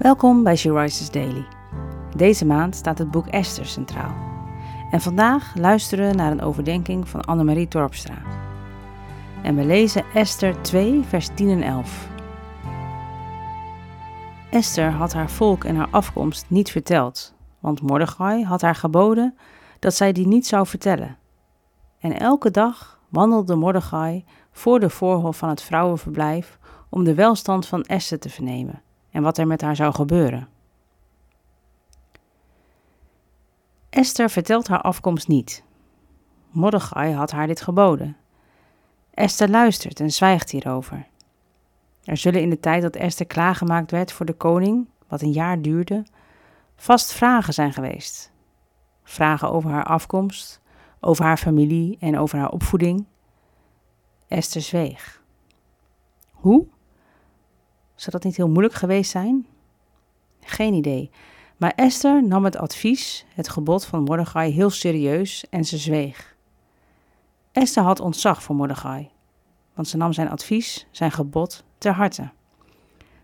Welkom bij She Rises Daily. Deze maand staat het boek Esther centraal. En vandaag luisteren we naar een overdenking van Annemarie Torpstra. En we lezen Esther 2, vers 10 en 11. Esther had haar volk en haar afkomst niet verteld, want Mordechai had haar geboden dat zij die niet zou vertellen. En elke dag wandelde Mordechai voor de voorhof van het vrouwenverblijf om de welstand van Esther te vernemen en wat er met haar zou gebeuren. Esther vertelt haar afkomst niet. Mordechai had haar dit geboden. Esther luistert en zwijgt hierover. Er zullen in de tijd dat Esther klaargemaakt werd voor de koning, wat een jaar duurde, vast vragen zijn geweest. Vragen over haar afkomst, over haar familie en over haar opvoeding. Esther zweeg. Hoe? Zou dat niet heel moeilijk geweest zijn? Geen idee. Maar Esther nam het advies, het gebod van Mordechai, heel serieus en ze zweeg. Esther had ontzag voor Mordechai, want ze nam zijn advies, zijn gebod, ter harte.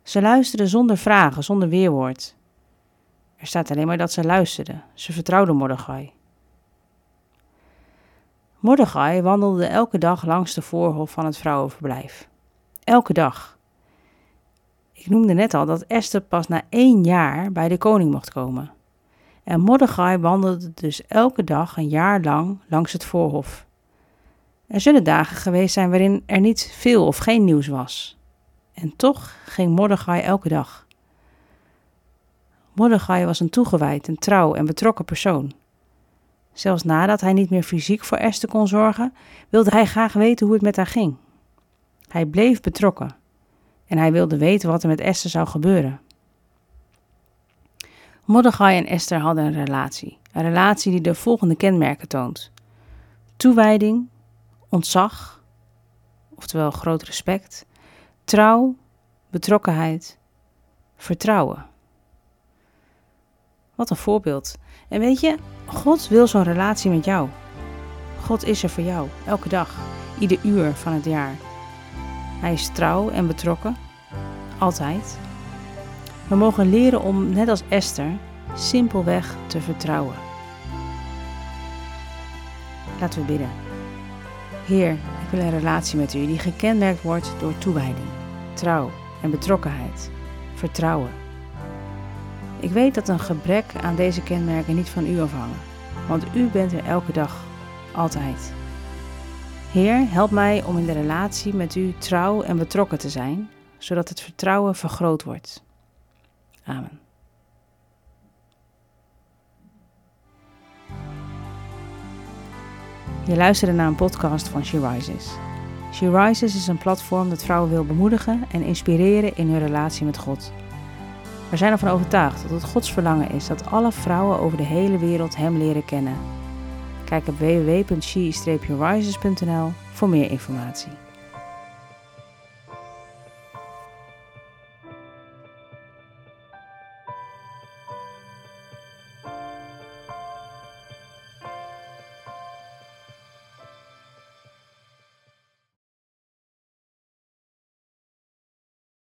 Ze luisterde zonder vragen, zonder weerwoord. Er staat alleen maar dat ze luisterde. Ze vertrouwde Mordechai. Mordechai wandelde elke dag langs de voorhof van het vrouwenverblijf. Elke dag. Ik noemde net al dat Esther pas na één jaar bij de koning mocht komen. En Mordechai wandelde dus elke dag een jaar lang langs het voorhof. Er zullen dagen geweest zijn waarin er niet veel of geen nieuws was. En toch ging Mordechai elke dag. Mordechai was een toegewijd, een trouw en betrokken persoon. Zelfs nadat hij niet meer fysiek voor Esther kon zorgen, wilde hij graag weten hoe het met haar ging. Hij bleef betrokken en hij wilde weten wat er met Esther zou gebeuren. Mordechai en Esther hadden een relatie. Een relatie die de volgende kenmerken toont: toewijding, ontzag, oftewel groot respect, trouw, betrokkenheid, vertrouwen. Wat een voorbeeld. En weet je, God wil zo'n relatie met jou. God is er voor jou, elke dag, ieder uur van het jaar. Hij is trouw en betrokken, altijd. We mogen leren om, net als Esther, simpelweg te vertrouwen. Laten we bidden. Heer, ik wil een relatie met u die gekenmerkt wordt door toewijding, trouw en betrokkenheid, vertrouwen. Ik weet dat een gebrek aan deze kenmerken niet van u afhangen, want u bent er elke dag, altijd. Heer, help mij om in de relatie met u trouw en betrokken te zijn, zodat het vertrouwen vergroot wordt. Amen. Je luisterde naar een podcast van She Rises. She Rises is een platform dat vrouwen wil bemoedigen en inspireren in hun relatie met God. We zijn ervan overtuigd dat het Gods verlangen is dat alle vrouwen over de hele wereld Hem leren kennen Kijk op www.she-rises.nl voor meer informatie.